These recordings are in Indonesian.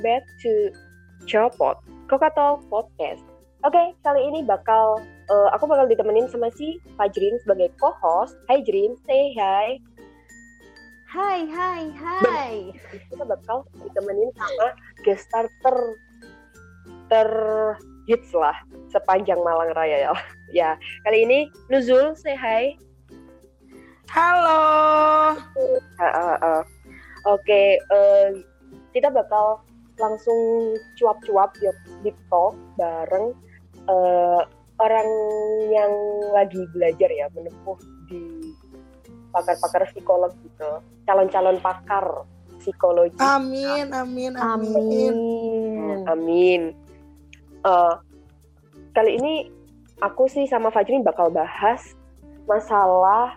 back to Chopot Kokato Podcast. Oke, kali ini bakal uh, aku bakal ditemenin sama si Fajrin sebagai co-host. Hai Jrin, say hi. Hai, hai, hai. Kita bakal ditemenin sama guest star ter ter hits lah sepanjang Malang Raya ya. Ya, kali ini Nuzul, say hi. Halo. Uh, uh, uh. Oke, uh, kita bakal langsung cuap-cuap di talk bareng uh, orang yang lagi belajar ya menempuh di pakar-pakar psikolog gitu, calon-calon pakar psikologi. Amin, amin, amin. Amin. Amin. Uh, kali ini aku sih sama Fajrin bakal bahas masalah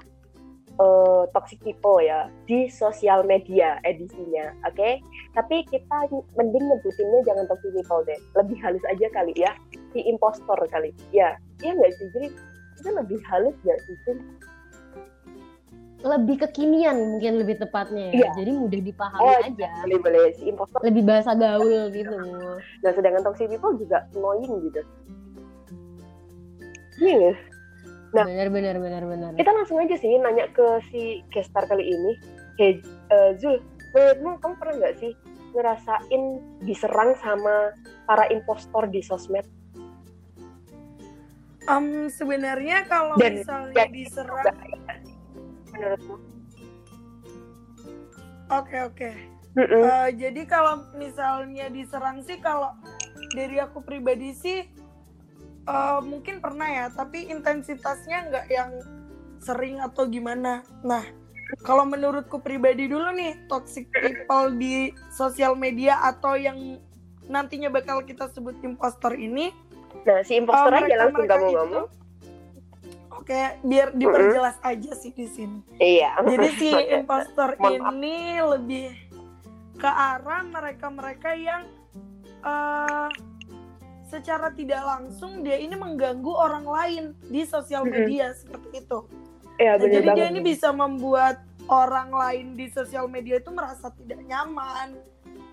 uh, toxic people ya di sosial media edisinya, oke? Okay? Tapi kita mending nyebutinnya jangan toxic people deh, lebih halus aja kali ya, si impostor kali, ya, ya nggak sih? Jadi itu lebih halus nggak sih? Lebih kekinian mungkin lebih tepatnya ya. Iya. Jadi mudah dipahami Oh, aja. boleh boleh si impostor. Lebih bahasa gaul gitu. Nah sedangkan toxic people juga annoying gitu. Iya? Nah. benar benar benar benar. kita langsung aja sih nanya ke si gestar kali ini. Hey, eh, Zul, menurutmu kamu pernah nggak sih ngerasain diserang sama para impostor di sosmed? Um, sebenarnya kalau Dan- misalnya dan- diserang, Menurutmu? oke oke. Mm-mm. Eh, jadi kalau misalnya diserang sih, kalau dari aku pribadi sih eh, mungkin pernah ya, tapi intensitasnya nggak yang sering atau gimana. Nah, kalau menurutku pribadi dulu nih, toxic people di sosial media atau yang nantinya bakal kita sebut impostor ini, Nah, si impostor Oh, aja langsung mereka kamu itu- ngomong. Oke, biar diperjelas aja sih di sini. Iya. Jadi si impostor ini lebih ke arah mereka-mereka yang eh, secara tidak langsung dia ini mengganggu orang lain di sosial media seperti itu. Iya, Nah, jadi dia ini bisa membuat orang lain di sosial media itu merasa tidak nyaman.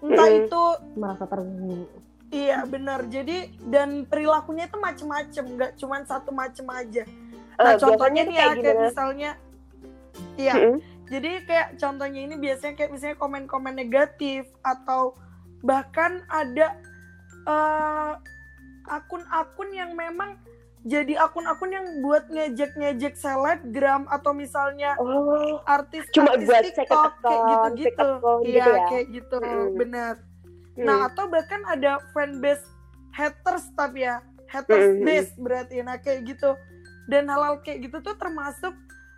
Entah Mm-mm. itu Merasa terganggu. iya benar. Jadi dan perilakunya itu macem-macem, nggak cuma satu macem aja. Eh, Nah, biasanya contohnya nih ya kayak kayak gimana? misalnya Iya, Mm-mm. jadi kayak contohnya ini biasanya kayak misalnya komen-komen negatif atau bahkan ada eh, akun-akun yang memang jadi akun-akun yang buat ngejek-ngejek selebgram atau misalnya Oh, artis Cuma artis buat TikTok kayak gitu-gitu. second account Iya, gitu ya. kayak gitu, Mm. benar. hmm. Nah, atau bahkan ada fanbase haters tapi ya, haters Mm, mm, base berarti nah kayak gitu. Dan hal-hal kayak gitu tuh termasuk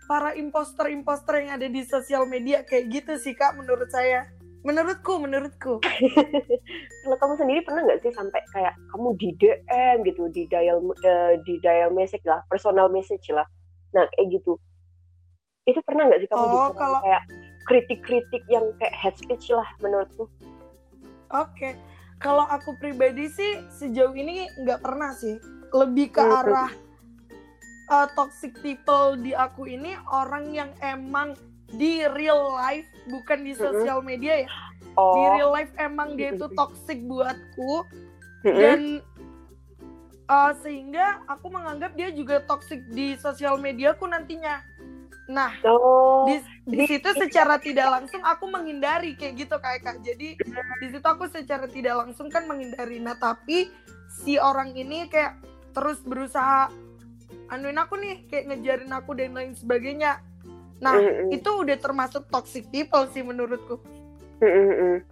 para imposter-imposter yang ada di sosial media kayak gitu sih Kak menurut saya. Menurutku, menurutku. kalau kamu sendiri pernah nggak sih sampai kayak kamu di DM gitu di dial eh, di dial message lah personal message lah nah kayak gitu itu pernah nggak sih kamu Oh, diserang kalau- kayak kritik-kritik yang kayak hate speech lah menurutmu Oke. Kalau aku pribadi sih sejauh ini nggak pernah sih. Lebih ke Mm, mm. arah uh, toxic people di aku ini orang yang emang di real life bukan di sosial media ya. oh. Di real life emang dia itu toxic buatku. Dan uh, sehingga aku menganggap dia juga toxic di sosial mediaku nantinya. Nah, oh. di di di- situ secara tidak langsung aku menghindari kayak gitu kayak kak jadi di situ aku secara tidak langsung kan menghindari. Nah tapi si orang ini kayak terus berusaha anuin aku nih kayak ngejarin aku dan lain sebagainya nah Mm-mm. itu udah termasuk toxic people sih menurutku. Mm-mm.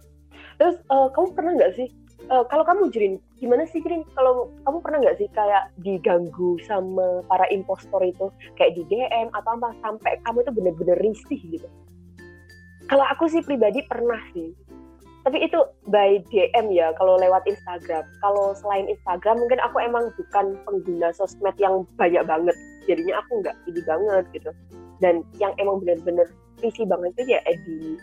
terus eh, kamu pernah nggak sih eh, kalau kamu Jrin gimana sih Jrin? Kalau kamu pernah nggak sih kayak diganggu sama para impostor itu? Kayak di DM atau apa sampai kamu itu bener-bener risih gitu? Kalau aku sih pribadi pernah sih. Tapi itu by DM ya kalau lewat Instagram. Kalau selain Instagram mungkin aku emang bukan pengguna sosmed yang banyak banget. Jadinya aku nggak ini banget gitu dan yang emang bener-bener risih banget itu ya eh, di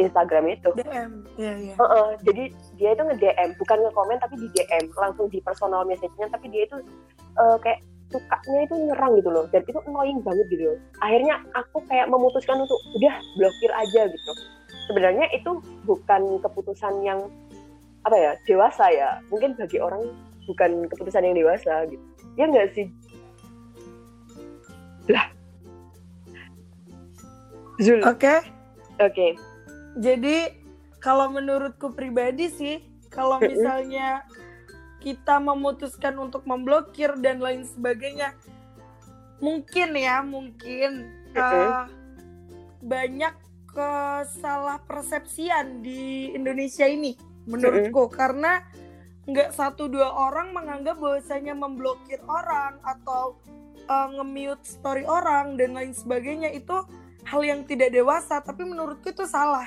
Instagram itu. DM ya ya Heeh, jadi dia itu nge-DM, bukan nge-komen tapi di DM, langsung di personal message-nya, tapi dia itu eh, kayak sukanya itu nyerang gitu loh, dan itu annoying banget gitu loh. Akhirnya aku kayak memutuskan untuk udah blokir aja gitu. sebenarnya itu bukan keputusan yang apa ya dewasa ya. Mungkin bagi orang bukan keputusan yang dewasa gitu. Ya nggak sih? Lah Zul. Oke. Oke. Jadi kalau menurutku pribadi sih, kalau misalnya kita memutuskan untuk memblokir dan lain sebagainya, mungkin ya, mungkin uh, banyak kesalah persepsian di Indonesia ini, menurutku, karena nggak satu dua orang menganggap bahwasanya memblokir orang atau uh, nge-mute story orang dan lain sebagainya itu hal yang tidak dewasa tapi menurutku itu salah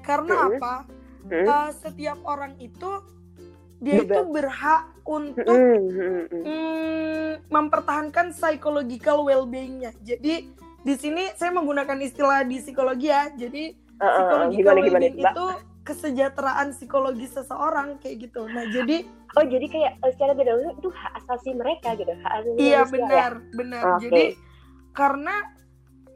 karena Hmm. apa Hmm. Uh, setiap orang itu dia Bebas. itu berhak untuk Mm, mm, mm. mm, mempertahankan psychological well-beingnya jadi di sini saya menggunakan istilah di psikologi ya jadi Uh, uh, psychological gimana gimana well-being mbak itu kesejahteraan psikologis seseorang kayak gitu nah jadi oh jadi kayak secara tidak langsung itu hak asasi mereka gitu hak asasi Iya manusia ya? benar, benar. Oke. Jadi karena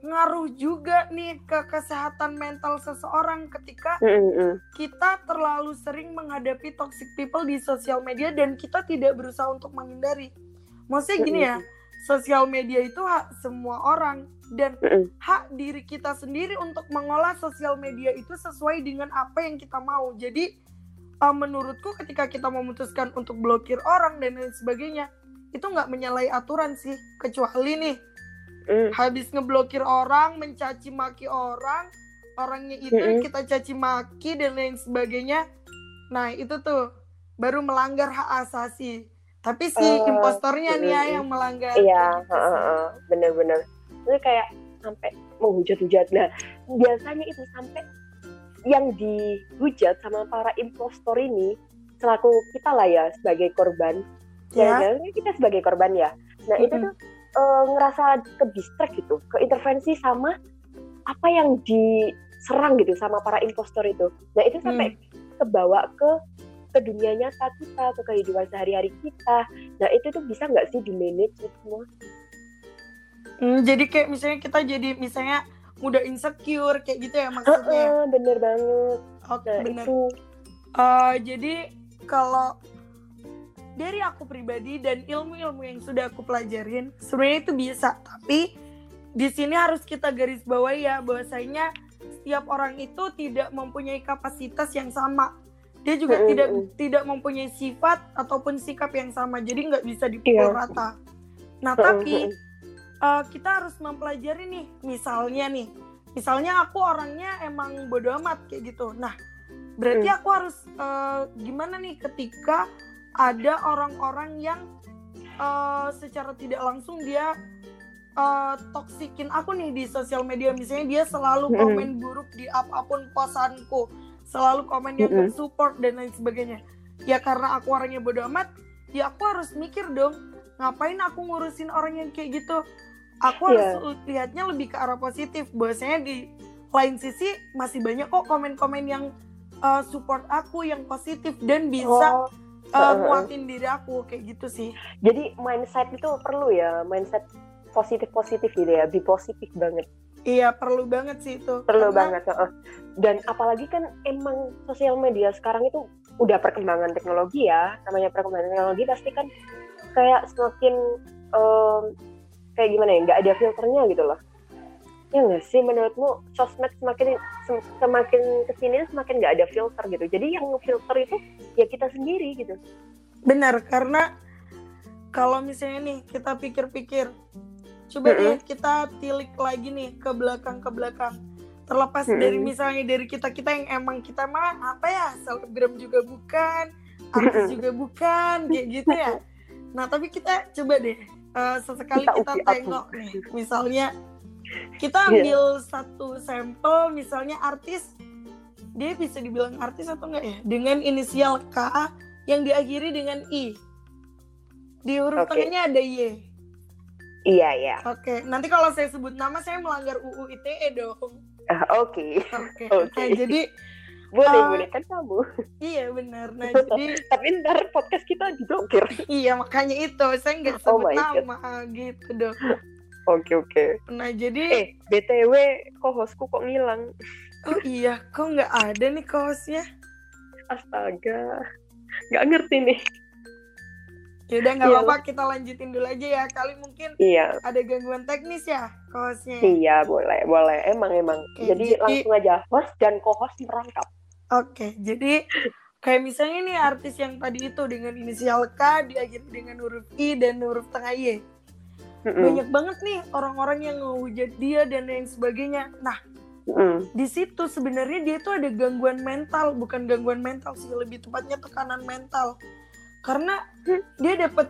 ngaruh juga nih ke kesehatan mental seseorang ketika Mm, mm, mm. kita terlalu sering menghadapi toxic people di sosial media dan kita tidak berusaha untuk menghindari. Maksudnya gini ya, sosial media itu hak semua orang dan Mm-mm. hak diri kita sendiri untuk mengolah sosial media itu sesuai dengan apa yang kita mau. Jadi uh, menurutku ketika kita memutuskan untuk blokir orang dan lain sebagainya, itu nggak menyalahi aturan sih. Kecuali nih Mm. habis ngeblokir orang, mencaci maki orang, orangnya itu Mm-mm. kita caci maki dan lain sebagainya. Nah itu tuh baru melanggar hak asasi. Tapi si Eh, impostornya nih ya yang melanggar. Iya, gitu bener-bener. Itu kayak sampai menghujat-hujat. Nah, biasanya itu sampai yang dihujat sama para impostor ini selaku kita lah ya sebagai korban. Ya. Jangan-jangan kita sebagai korban ya. Nah, itu Mm-mm. tuh eh, ngerasa ke distract gitu, ke intervensi sama apa yang diserang gitu sama para impostor itu. Nah, itu sampai kebawa ke ke dunia nyata kita, ke kehidupan sehari-hari kita. Nah, itu tuh bisa nggak sih di manage itu semua? Hmm, jadi kayak misalnya kita jadi misalnya mudah insecure kayak gitu ya maksudnya. Heeh, bener banget. Oke Nah, bener. itu. Eh, jadi kalau dari aku pribadi dan ilmu-ilmu yang sudah aku pelajarin, sebenarnya itu bisa. Tapi di sini harus kita garis bawahi ya bahwasanya setiap orang itu tidak mempunyai kapasitas yang sama. Dia juga Mm-mm, tidak mm. tidak mempunyai sifat ataupun sikap yang sama. Jadi nggak bisa dipukul Iya. rata. Nah tapi eh, kita harus mempelajari nih, misalnya nih, misalnya aku orangnya emang bodo amat kayak gitu. Nah, berarti Hmm. aku harus eh, gimana nih ketika ada orang-orang yang eh, secara tidak langsung dia eh, toksikin aku nih di sosial media, misalnya dia selalu Hmm. komen buruk di apa pun posanku, selalu komen yang Hmm. nggak support dan lain sebagainya. Ya karena aku orangnya bodo amat, ya aku harus mikir dong ngapain aku ngurusin orang yang kayak gitu aku harus Iya. lihatnya lebih ke arah positif bahwasanya di lain sisi masih banyak kok komen-komen yang uh, support aku yang positif dan bisa Oh, uh, diri aku kayak gitu sih jadi mindset itu perlu ya, mindset positif-positif gitu ya, be positif banget. iya perlu banget sih itu Perlu Karena- banget. heeh. Dan apalagi kan emang sosial media sekarang itu udah perkembangan teknologi ya, namanya perkembangan teknologi pasti kan kayak semakin em, kayak gimana ya, nggak ada filternya gitu loh. Ya nggak sih menurutmu sosmed semakin sem- semakin ke sini semakin nggak ada filter gitu. Jadi yang filter itu ya kita sendiri gitu. benar karena kalau misalnya nih kita pikir-pikir coba deh kita tilik lagi nih ke belakang ke belakang terlepas Mm-mm. dari misalnya dari kita kita yang emang kita mah apa ya selebgram juga bukan artis juga bukan kayak gitu ya nah tapi kita coba deh eh, sesekali Kita kita, tengok nih misalnya kita Iya. ambil satu sampel misalnya artis dia bisa dibilang artis atau enggak ya dengan inisial K yang diakhiri dengan I di huruf Oke. tengahnya ada Y Iya ya. Oke, nanti kalau saya sebut nama saya melanggar UU ITE dong. Ah, Oke. Oke. Oke. Nah, jadi Boleh Ah. boleh kan kamu. iya benar. Nah, jadi Tapi ntar podcast kita diblokir. iya makanya itu saya nggak Oh sebut God. nama gitu dong. Oke oke. Nah, jadi Eh btw kok hostku kok ngilang? Oh iya, kok nggak ada nih kaosnya? Astaga, nggak ngerti nih. Yaudah nggak Iya. apa-apa, kita lanjutin dulu aja ya. Kali mungkin Iya, ada gangguan teknis ya kaosnya. iya boleh, boleh. Emang, emang. Oke, jadi, jadi- langsung aja host dan co-host merangkap. Oke, jadi kayak misalnya nih artis yang tadi itu dengan inisial K diakhiri dengan huruf I dan huruf tengah Y. Mm-mm, Banyak banget nih orang-orang yang ngehujat dia dan lain sebagainya. Nah, mm-mm. di situ sebenarnya dia tuh ada gangguan mental, bukan gangguan mental sih, lebih tepatnya tekanan mental. Karena dia dapat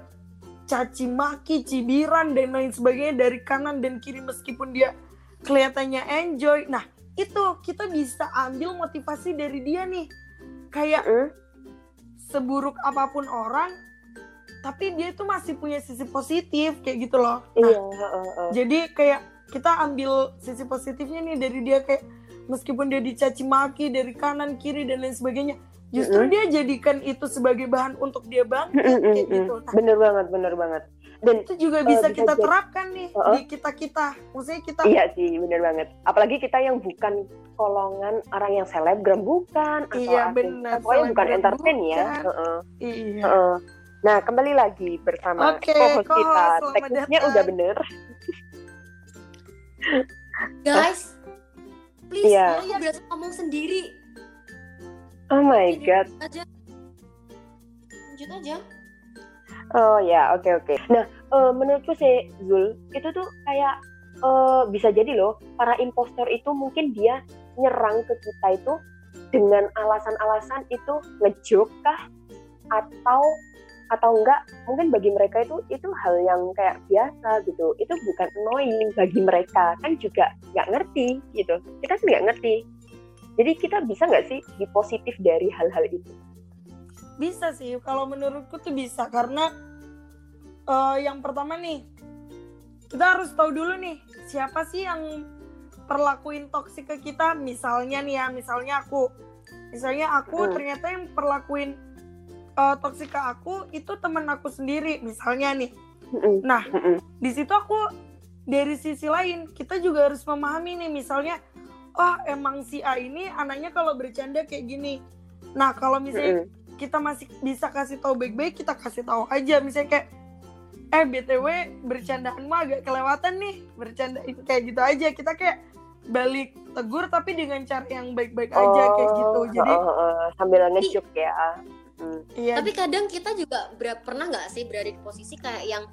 caci maki, cibiran dan lain sebagainya dari kanan dan kiri meskipun dia kelihatannya enjoy. Nah, itu kita bisa ambil motivasi dari dia nih. Kayak Mm-mm. seburuk apa pun orang, tapi dia tuh masih punya sisi positif kayak gitu loh. Nah, Iya, heeh, heeh. jadi kayak kita ambil sisi positifnya nih dari dia kayak meskipun dia dicaci maki dari kanan kiri dan lain sebagainya, justru Mm-mm. dia jadikan itu sebagai bahan untuk dia bangkit Mm-mm, kayak mm-mm. gitu. Nah, Bener banget, bener banget. Dan itu juga Eh, bisa bisa kita jadi- terapkan nih Uh-uh. di kita kita. Maksudnya kita iya sih, bener banget. Apalagi kita yang bukan golongan orang yang selebgram bukan atau Iya, artis- bener, pokoknya bukan entertain ya. bukan. Heeh, iya. heeh. Nah, kembali lagi bersama Oke, co-host kita. Teknisnya udah bener. Guys, please, Iya. aku berasa ngomong sendiri. Oh my Jadi, god. Aja. Lanjut aja. Oh ya, oke oke. Nah, eh, menurutku sih Zul itu tuh kayak eh, bisa jadi loh para impostor itu mungkin dia nyerang ke kita itu dengan alasan-alasan itu ngejok kah atau atau enggak mungkin bagi mereka itu itu hal yang kayak biasa gitu. Itu bukan annoying bagi mereka. Kan juga nggak ngerti gitu. Kita kan nggak ngerti. Jadi kita bisa nggak sih di positif dari hal-hal itu? Bisa sih, kalau menurutku tuh bisa. Karena eh, yang pertama nih kita harus tahu dulu nih siapa sih yang perlakuin toksik ke kita. Misalnya nih ya, misalnya aku, misalnya aku Hmm. ternyata yang perlakuin eh, toksik ke aku itu temen aku sendiri. Misalnya nih, nah di situ aku dari sisi lain kita juga harus memahami nih misalnya oh emang si A ini anaknya kalau bercanda kayak gini. Nah kalau misalnya kita masih bisa kasih tahu baik-baik kita kasih tahu aja. Misalnya kayak eh btw bercandaanmu agak kelewatan nih bercanda kayak gitu aja. Kita kayak balik tegur tapi dengan cara yang baik-baik aja kayak gitu. Jadi oh, oh, oh, sambil ngejuk ya. Hmm. iya Tapi kadang kita juga ber- pernah nggak sih berada di posisi kayak yang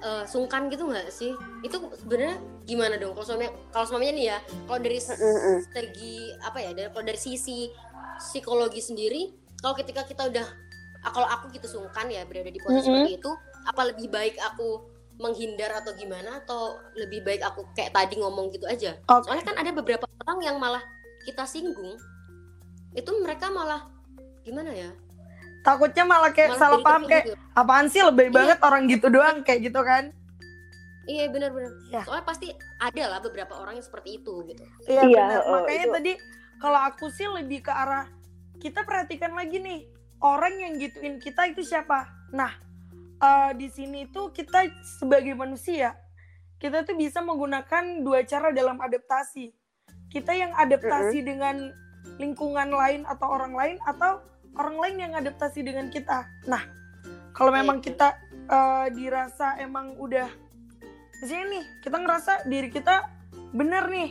eh, sungkan gitu nggak sih? Itu sebenarnya gimana dong? Kalau suaminya, kalau suaminya nih ya, kalau dari segi apa ya? Dari kalau dari sisi psikologi sendiri, kalau ketika kita udah, ah, kalau aku gitu sungkan ya berada di posisi Mm-mm. seperti itu, apa lebih baik aku menghindar atau gimana? Atau lebih baik aku kayak tadi ngomong gitu aja? Oke. Soalnya kan ada beberapa orang yang malah kita singgung, itu mereka malah gimana ya? takutnya malah kayak Malah salah paham kayak tersinggung. apaan sih lebih Iya. banget orang gitu doang kayak gitu kan Iya benar-benar. Ya. Soalnya pasti ada lah beberapa orang yang seperti itu gitu. Iya Iya, benar. oh, Makanya itu- tadi kalau aku sih lebih ke arah kita perhatikan lagi nih orang yang gituin kita itu siapa. Nah eh, di sini tuh kita sebagai manusia kita tuh bisa menggunakan dua cara dalam adaptasi. Kita yang adaptasi dengan lingkungan lain atau orang lain atau orang lain yang adaptasi dengan kita. Nah kalau Iya, memang itu. kita eh, dirasa emang udah misalnya nih kita ngerasa diri kita bener nih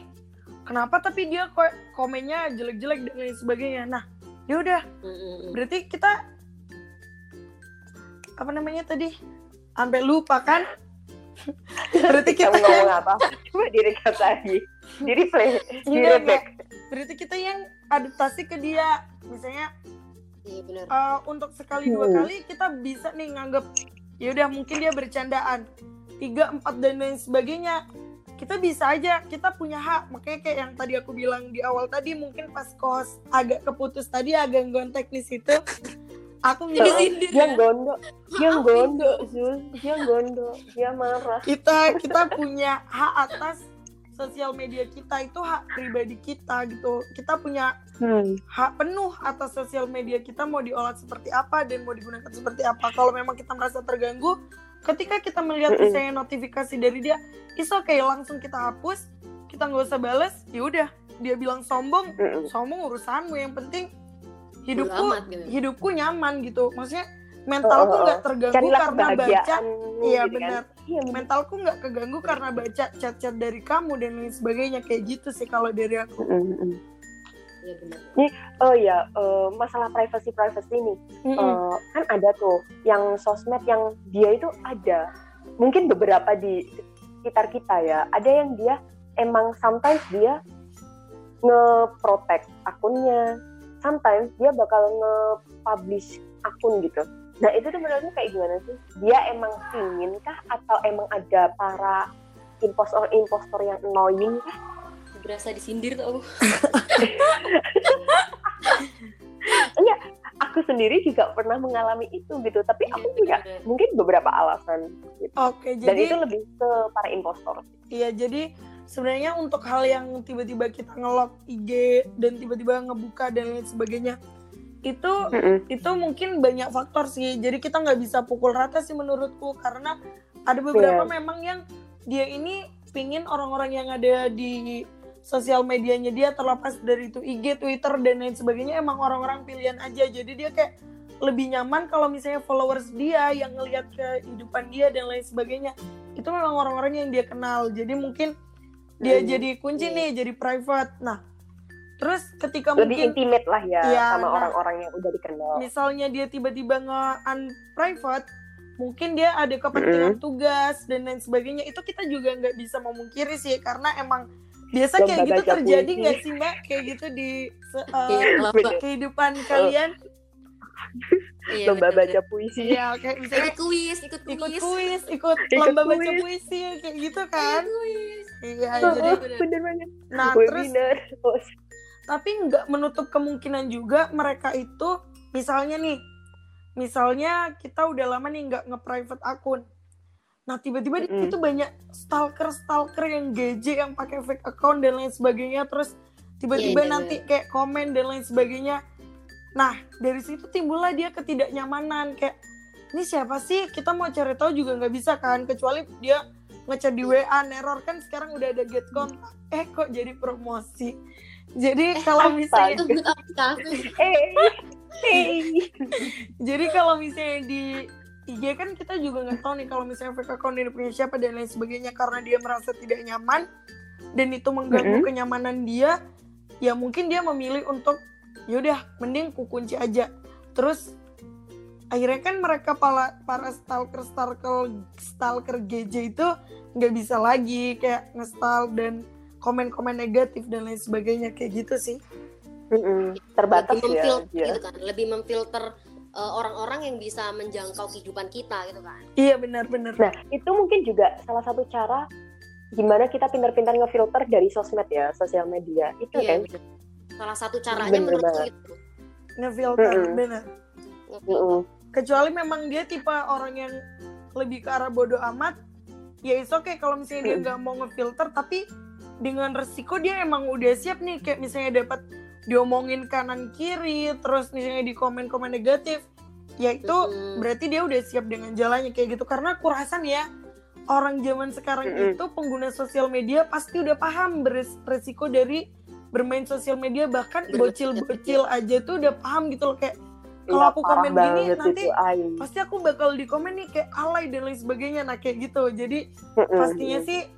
kenapa tapi dia kok komennya jelek-jelek dan lain sebagainya nah ya udah berarti kita apa namanya tadi sampai lupa kan berarti kita ngomong apa? Coba direkap lagi. Di replay, di Enggak, replay. berarti kita yang adaptasi ke dia misalnya Iya benar. eh, untuk sekali dua Hmm. kali kita bisa nih nganggep ya udah mungkin dia bercandaan tiga empat dan lain sebagainya kita bisa aja kita punya hak makanya kayak yang tadi aku bilang di awal tadi mungkin pas kos agak keputus tadi agak gangguan teknis itu aku Jadi Dia ya. gondo, dia gondo. Zul. Dia gondo, dia marah. kita kita punya hak atas sosial media kita itu hak pribadi kita gitu kita punya Hmm. hak penuh atas sosial media kita mau diolah seperti apa dan mau digunakan seperti apa. Kalau memang kita merasa terganggu, ketika kita melihat Mm-mm. misalnya notifikasi dari dia, is okay langsung kita hapus, kita nggak usah bales, ya udah dia bilang sombong Mm-mm. sombong urusanmu yang penting hidupku amat gitu. hidupku nyaman gitu maksudnya mentalku Oh, oh, oh. nggak terganggu carilah karena baca iya gitu kan. Iya mentalku nggak keganggu karena baca chat-chat dari kamu dan lain sebagainya. Kayak gitu sih kalau dari aku. Mm, mm. Iya benar. oh ya eh, masalah privacy privacy nih. Mm-mm. Eh, kan ada tuh yang sosmed yang dia itu ada. Mungkin beberapa di sekitar kita ya. Ada yang dia emang sometimes dia nge-protect akunnya. Sometimes dia bakal nge-publish akun gitu nah itu tuh menurutmu kayak gimana sih dia emang ingin kah atau emang ada para impostor-impostor yang annoying kah Berasa disindir tuh. aku sendiri juga pernah mengalami itu gitu tapi Iya, aku punya mungkin beberapa alasan gitu. oke dan jadi itu lebih ke para impostor Iya, jadi sebenarnya untuk hal yang tiba-tiba kita ngelok IG dan tiba-tiba ngebuka dan lain sebagainya, itu itu mungkin banyak faktor sih. Jadi kita nggak bisa pukul rata sih menurutku karena ada beberapa Iya. memang yang dia ini pingin orang-orang yang ada di sosial medianya dia terlepas dari itu IG, Twitter dan lain sebagainya emang orang-orang pilihan aja. Jadi dia kayak lebih nyaman kalau misalnya followers dia yang ngelihat kehidupan dia dan lain sebagainya itu memang orang-orang yang dia kenal. Jadi mungkin dia Hmm, jadi kunci iya. nih, jadi private. Nah, terus ketika lebih mungkin intimate lah ya Iya, sama nah. orang-orang yang udah dikenal misalnya dia tiba-tiba nge-unprivate, mungkin dia ada kepentingan tugas dan lain sebagainya. Itu kita juga nggak bisa memungkiri sih, karena emang biasa kayak Lomba gitu baca terjadi nggak sih mbak? Kayak gitu di uh, Iya, kehidupan kalian? Iya, lomba baca puisi Iya, kayak misalnya Ikut kuis, ikut kuis. ikut kuis, ikut Ikut lomba baca kuis. puisi kayak gitu kan? Ikut kuis. Iya, Oh, jadi oh, bener banget nah terus webinar Oh, tapi nggak menutup kemungkinan juga mereka itu misalnya nih misalnya kita udah lama nih nggak nge-private akun. Nah tiba-tiba di Mm-mm. situ banyak stalker stalker yang GJ yang pakai fake account dan lain sebagainya terus tiba-tiba Iya, iya, nanti kayak komen dan lain sebagainya. Nah dari situ timbullah dia ketidaknyamanan kayak ini siapa sih? Kita mau cari tahu juga nggak bisa kan kecuali dia ngechat di WA neror. Kan sekarang udah ada get contact eh kok jadi promosi jadi kalau misalnya Itu good aplikasi. eh hey. Jadi kalau misalnya di IG kan kita juga nggak tahu nih kalau misalnya fake account ini punya siapa dan lain sebagainya karena dia merasa tidak nyaman dan itu mengganggu Mhm. kenyamanan dia, ya mungkin dia memilih untuk yaudah mending ku kunci aja. Terus akhirnya kan mereka para para stalker stalker stalker GJ itu nggak bisa lagi kayak ngestal dan komen-komen negatif dan lain sebagainya kayak gitu sih. Mm-mm. terbatas lebih ya memfilter dia. gitu kan lebih memfilter uh, orang-orang yang bisa menjangkau kehidupan kita gitu kan Iya benar-benar. nah itu mungkin juga salah satu cara gimana kita pintar-pintar ngefilter dari sosmed ya sosial media itu iya kan bener. salah satu caranya Bener menurutku banget. itu Ngefilter Mm-mm. benar. Mm-mm. kecuali memang dia tipe orang yang lebih ke arah bodoh amat ya is oke kalau misalnya dia Hmm. nggak mau ngefilter tapi dengan resiko dia emang udah siap nih. Kayak misalnya dapat diomongin kanan kiri terus misalnya di komen-komen negatif ya itu Mm-mm. berarti dia udah siap dengan jalannya kayak gitu. Karena aku rasa nih ya orang zaman sekarang Mm-mm. itu pengguna sosial media pasti udah paham beresiko dari bermain sosial media. Bahkan bocil-bocil aja tuh udah paham gitu loh kayak Kalau Iya, aku parah komen gini, nanti itu, pasti aku bakal di komen nih kayak alay dan lain sebagainya. Nah kayak gitu. Jadi Mm-mm. pastinya sih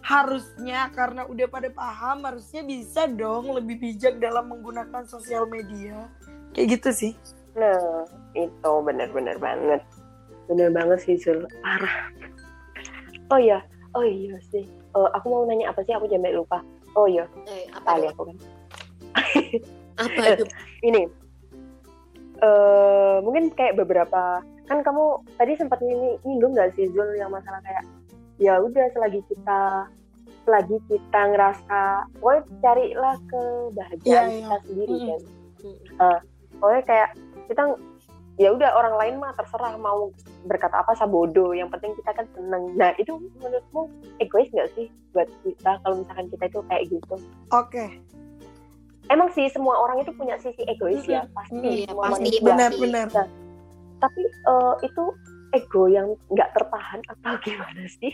harusnya karena udah pada paham harusnya bisa dong lebih bijak dalam menggunakan sosial media kayak gitu sih Nah, itu benar-benar banget. Benar banget sih, Zul. Parah. Oh iya, oh iya sih. Eh, aku mau nanya apa sih? Aku sampai lupa. Oh iya, eh apa kali aku kan. apa itu Ini, eh mungkin kayak beberapa, kan kamu tadi sempat nying- nyinggung nggak sih, Zul, yang masalah kayak, ya udah selagi kita selagi kita ngerasa, pokoknya carilah kebahagiaan Iya, iya. kita sendiri Mm-mm. kan. Mm. Eh, pokoknya kayak kita ya udah orang lain mah terserah mau berkata apa sabodo yang penting kita kan seneng nah itu menurutmu egois nggak sih buat kita kalau misalkan kita itu kayak gitu oke emang sih semua orang itu punya sisi egois ya pasti Iya, semua pasti, manusia. benar pasti. benar tapi eh, itu ego yang nggak tertahan atau gimana sih?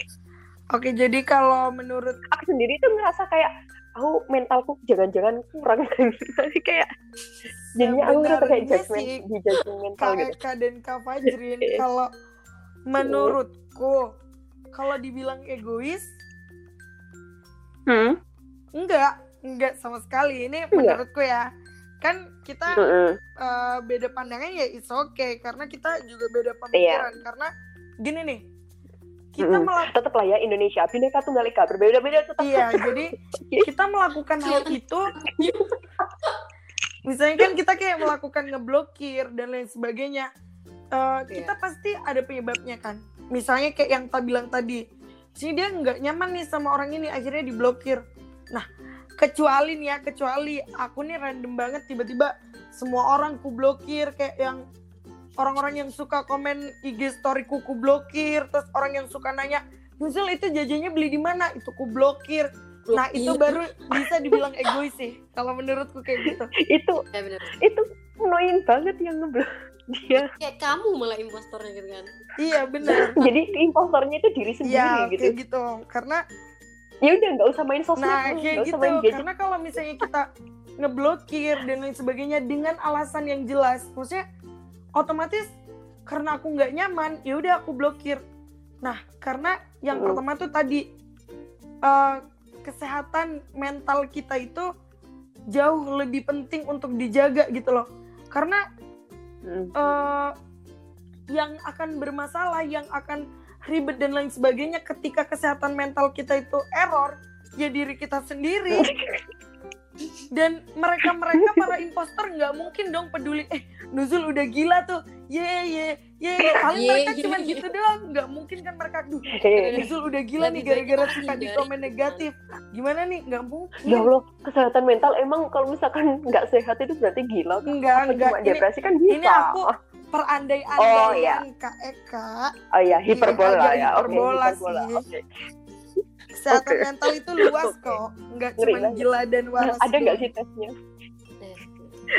Oke jadi kalau menurut aku sendiri tuh ngerasa kayak aku mentalku jangan-jangan kurang. Tapi kayak jadinya aku ngerasa kayak judgment sih, di judgment mental gitu. Kak dan Kak Fajrin Iya. kalau menurutku kalau dibilang egois hmm? enggak enggak sama sekali. Ini menurutku ya kan kita Mm-mm. eh, beda pandangan ya is okay. Karena kita juga beda Iya. pemikiran. Karena gini nih kita Mm-mm. melakukan tetap lah ya Indonesia. Bineka tunggal ika berbeda-beda tetap iya jadi kita melakukan hal itu misalnya kan kita kayak melakukan ngeblokir dan lain sebagainya Eh, kita pasti ada penyebabnya kan. Misalnya kayak yang tak bilang tadi sini dia nggak nyaman nih sama orang ini akhirnya diblokir. Nah kecuali nih ya kecuali aku nih random banget tiba-tiba semua orang ku blokir kayak yang orang-orang yang suka komen IG storyku ku blokir terus orang yang suka nanya Nuzul itu jajannya beli di mana? Itu ku blokir. Nah itu baru bisa dibilang egois sih kalau menurutku kayak gitu. Itu ya bener. itu annoying banget yang ngeblok dia. Kayak kamu malah impostornya gitu kan. Iya benar jadi impostornya itu diri sendiri Iya gitu. kayak gitu. Karena ya udah nggak usah main sosmed nah kayak gitu main gadget karena kalau misalnya kita ngeblokir dan lain sebagainya dengan alasan yang jelas maksudnya otomatis karena aku nggak nyaman ya udah aku blokir nah karena yang Mm. pertama tuh tadi eh, kesehatan mental kita itu jauh lebih penting untuk dijaga gitu loh karena Hmm. eh, yang akan bermasalah, yang akan ribet dan lain sebagainya ketika kesehatan mental kita itu error, ya diri kita sendiri. Dan mereka-mereka para imposter nggak mungkin dong peduli, eh Nuzul udah gila tuh, ye ye ye, paling Ye, mereka ye, cuma gitu doang, nggak mungkin kan mereka, duh Nuzul udah gila nih gara-gara kita suka di komen negatif. Gimana nih? Nggak mungkin. ya Allah kesehatan mental emang kalau misalkan nggak sehat itu berarti gila kan? Enggak, enggak. cuma depresi kan bisa ini aku perandai-andaian Oh, iya. Kak Eka. oh ya hiperbola agak ya hiperbola hiperbola sih. oke Kesehatan Oke. mental itu luas Oke. kok, nggak cuma gila dan waras. ada nggak sih tesnya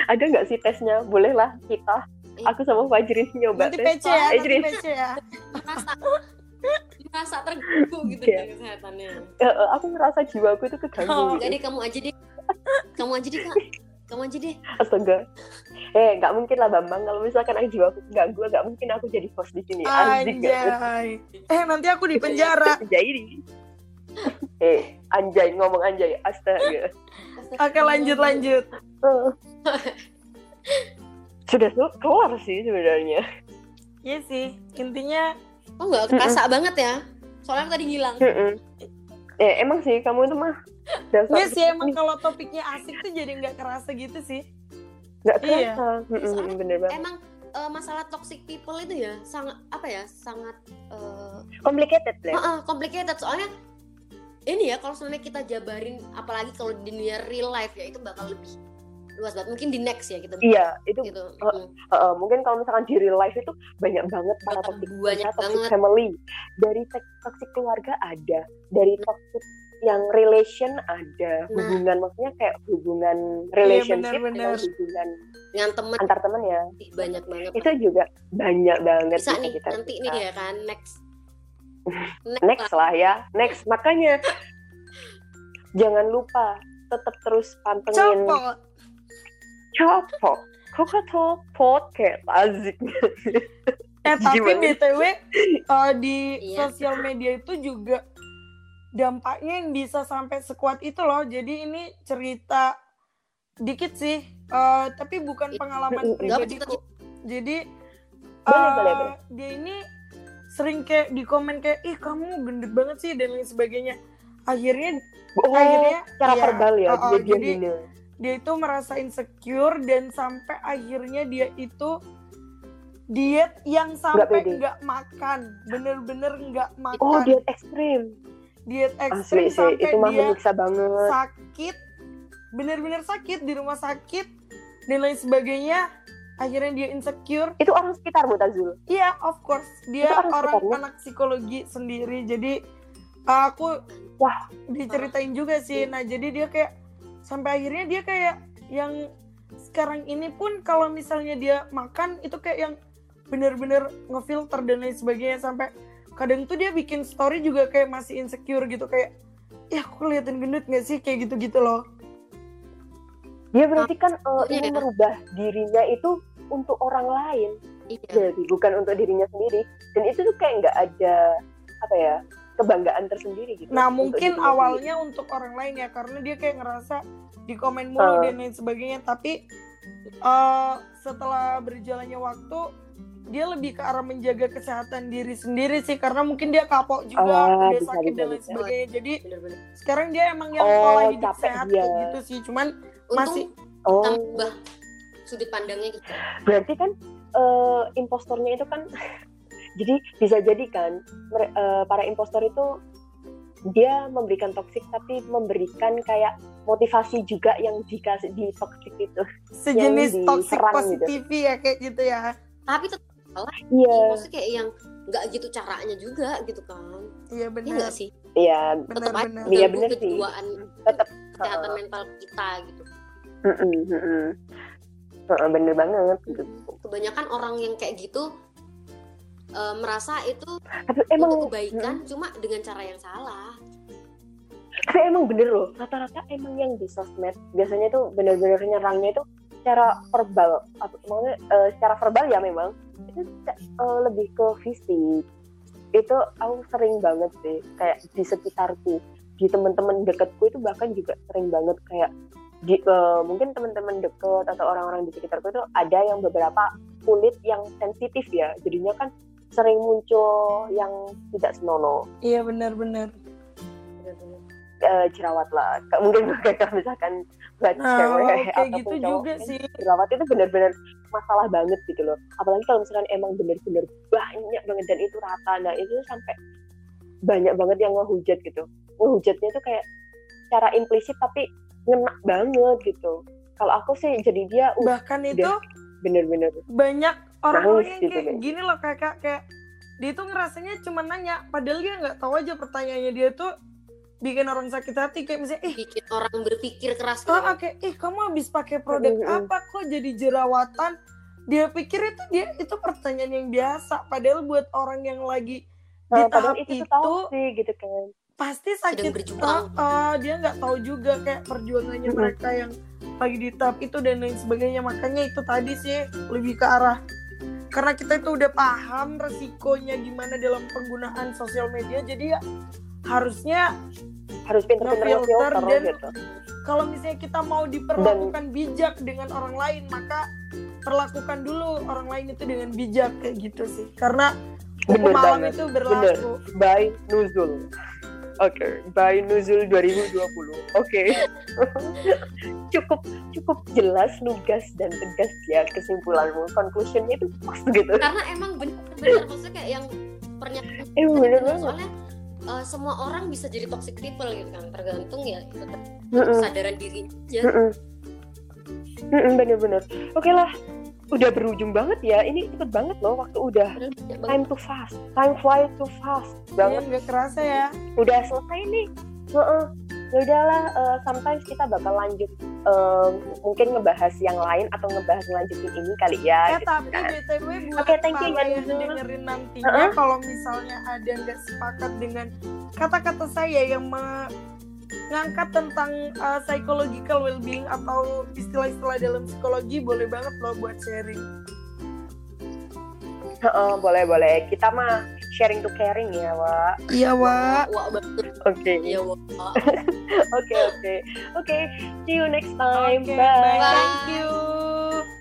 ada nggak sih tesnya boleh lah kita Ih. aku sama Fajrin nyoba Nanti tes PC ya, Eh, nanti. PC ya. merasa merasa terganggu gitu Iya. kan kesehatannya Eh, eh, aku ngerasa jiwaku itu keganggu Oh, jadi kamu aja deh kamu aja deh kak kamu aja deh. Astaga. Eh nggak mungkin lah Bambang. Kalau misalkan aku jiwaku keganggu nggak mungkin aku jadi host di sini. Anjay. Eh nanti aku di penjara. jadi eh anjay ngomong anjay. Astaga. Oke lanjut lanjut. Sudah tuh keluar sih sebenarnya. Iya sih, intinya oh nggak kerasa banget ya. Soalnya tadi ngilang. Eh emang sih kamu itu mah dasar Iya sih emang kalau topiknya asik tuh jadi nggak kerasa gitu sih. nggak Iya. kerasa Mm-mm, Soalnya bener banget emang eh, masalah toxic people itu ya sangat apa ya sangat eh, complicated lah Heeh, complicated soalnya ini ya kalau sebenarnya kita jabarin apalagi kalau di dunia real life ya itu bakal lebih luas banget mungkin di next ya kita iya itu gitu Oh, Mm. Uh, mungkin kalau misalkan di real life itu banyak banget para toxic banyak kita, toxic banget. family dari toxic keluarga ada dari toxic yang relation ada Nah. hubungan maksudnya kayak hubungan relationship benar-benar. atau hubungan dengan temen antar teman ya banyak banget itu juga banyak banget bisa nih kita nanti kita. nih ya kan next next lah ya next makanya jangan lupa tetap terus pantengin Copot. copot Coca-Cola podcast azik Eh tapi btw eh, di Iya. sosial media itu juga dampaknya yang bisa sampai sekuat itu loh. Jadi ini cerita dikit sih, eh, tapi bukan pengalaman Nggak pribadiku. Jadi Boleh, boleh, boleh. dia ini sering kayak di komen kayak ih kamu gendut banget sih dan lain sebagainya. Akhirnya oh akhirnya cara iya, verbal ya oh, oh, dia dia jadi gini dia itu merasa insecure dan sampai akhirnya dia itu diet yang sampai nggak makan bener-bener nggggak makan oh diet ekstrim diet asli ekstrim sih sampai itu mah dia menyiksa banget. sakit bener-bener sakit di rumah sakit dan lain sebagainya akhirnya dia insecure. Itu orang sekitar Mutazul iya of course. Dia Itu orang orang anak psikologi sendiri jadi uh, aku Wah. diceritain juga sih. Nah jadi dia kayak sampai akhirnya dia kayak yang sekarang ini pun kalau misalnya dia makan itu kayak yang bener-bener ngefilter dan lain sebagainya sampai kadang tuh dia bikin story juga kayak masih insecure gitu kayak ya aku kelihatan gendut nggak sih? Kayak gitu-gitu loh. Dia berarti kan eh, Iya. ingin merubah dirinya itu untuk orang lain. Iya. Jadi bukan untuk dirinya sendiri. Dan itu tuh kayak nggak ada apa ya kebanggaan tersendiri gitu. Nah untuk mungkin dirinya awalnya untuk orang lain ya karena dia kayak ngerasa di komen mulu Eh. dan lain sebagainya. Tapi eh, setelah berjalannya waktu dia lebih ke arah menjaga kesehatan diri sendiri sih karena mungkin dia kapok juga Ah, dia bisa, sakit bisa, dan lain bisa. sebagainya jadi bener-bener sekarang dia emang yang Oh, pola hidup capek sehat dia. gitu sih cuman untung Masih- oh tambah sudut pandangnya gitu berarti kan eh, impostornya itu kan jadi bisa jadi kan eh, para impostor itu dia memberikan toksik tapi memberikan kayak motivasi juga yang dikasih di toksik itu sejenis toxic diserang gitu. positivity ya kayak gitu ya tapi tetap iya. Maksudnya kayak yang nggak gitu caranya juga gitu kan. Iya Iya benar. nggak sih? Iya tetap aja benar-benar Iya, sih. kejiwaan tetap kesehatan mental kita gitu. Bener banget. Gitu. kebanyakan orang yang kayak gitu eh, merasa itu tapi emang untuk kebaikan cuma dengan cara yang salah. Tapi emang bener loh rata-rata emang yang di sosmed biasanya tuh bener-bener nyerangnya itu secara verbal atau maksudnya eh, secara verbal ya memang itu eh, lebih ke fisik. Itu aku sering banget sih kayak di sekitarku di teman-teman deketku itu bahkan juga sering banget kayak di, eh, mungkin teman-teman deket atau orang-orang di sekitarku itu ada yang beberapa kulit yang sensitif ya. Jadinya kan sering muncul yang tidak senonoh. Iya benar-benar eh, jerawat lah. Mungkin kalau misalkan buat nah cewek kayak ataupun gitu cowok, juga sih jerawat itu benar-benar masalah banget gitu loh. Apalagi kalau misalkan emang benar-benar banyak banget dan itu rata. Nah itu sampai banyak banget yang ngehujat gitu. Ngehujatnya itu kayak secara implisit tapi ngena banget gitu. Kalau aku sih jadi dia uh, bahkan itu bener-bener banyak Nangis yang gitu kayak kan. gini loh kayak- kayak dia tuh ngerasanya cuma nanya padahal dia nggak tahu aja pertanyaannya dia tuh bikin orang sakit hati kayak misalnya ih bikin orang berpikir keras ah, ah, kayak ih kamu habis pakai produk Mm, mm, mm. apa? Kok jadi jerawatan? Dia pikir itu dia itu pertanyaan yang biasa. Padahal buat orang yang lagi di nah, tahap itu, itu, toxic gitu kan. pasti sakit. berjuang. Ah, ah, dia nggak tahu juga kayak perjuangannya mereka yang lagi di tahap itu dan lain sebagainya. Makanya itu tadi sih lebih ke arah karena kita itu udah paham resikonya gimana dalam penggunaan sosial media jadi ya harusnya Harus pinter-pinter ngefilter dan- gitu. kalau misalnya kita mau diperlakukan bijak dengan orang lain maka perlakukan dulu orang lain itu dengan bijak kayak gitu sih karena Bener hukum alam banget. itu berlaku by Nuzul. Oke, by Nuzul 2020. Oke. cukup cukup jelas, lugas dan tegas ya kesimpulanmu. Conclusionnya itu pas gitu. karena emang bener-bener maksudnya kayak yang pernyataan Eh bener banget. soalnya eh, semua orang bisa jadi toxic people gitu kan tergantung ya tetap Mm-mm, kesadaran dirinya aja. Mm-mm, Bener-bener. Oke lah, udah berujung banget ya. Ini cepet banget loh waktu udah. Time too fast. Time flies too fast ya banget. nggak kerasa ya Udah selesai nih. Heeh. Ya udahlah, eh, sometimes kita bakal lanjut eh, mungkin ngebahas yang lain atau ngebahas ngelanjutin ini kali ya. Eh gitu tapi kan. btw buat Oke, thank you, para ya, yang Nuzul. dengerin nantinya Uh-uh. kalau misalnya ada nggak sepakat dengan kata-kata saya yang mengangkat tentang uh, psychological well-being atau istilah-istilah dalam psikologi boleh banget loh buat sharing. Boleh boleh. Kita mah sharing to caring ya, Wak. Iya wa. wah banget Oke. ya wah Oke, oke. Oke, see you next time. Oke, Bye. bye. Thank you.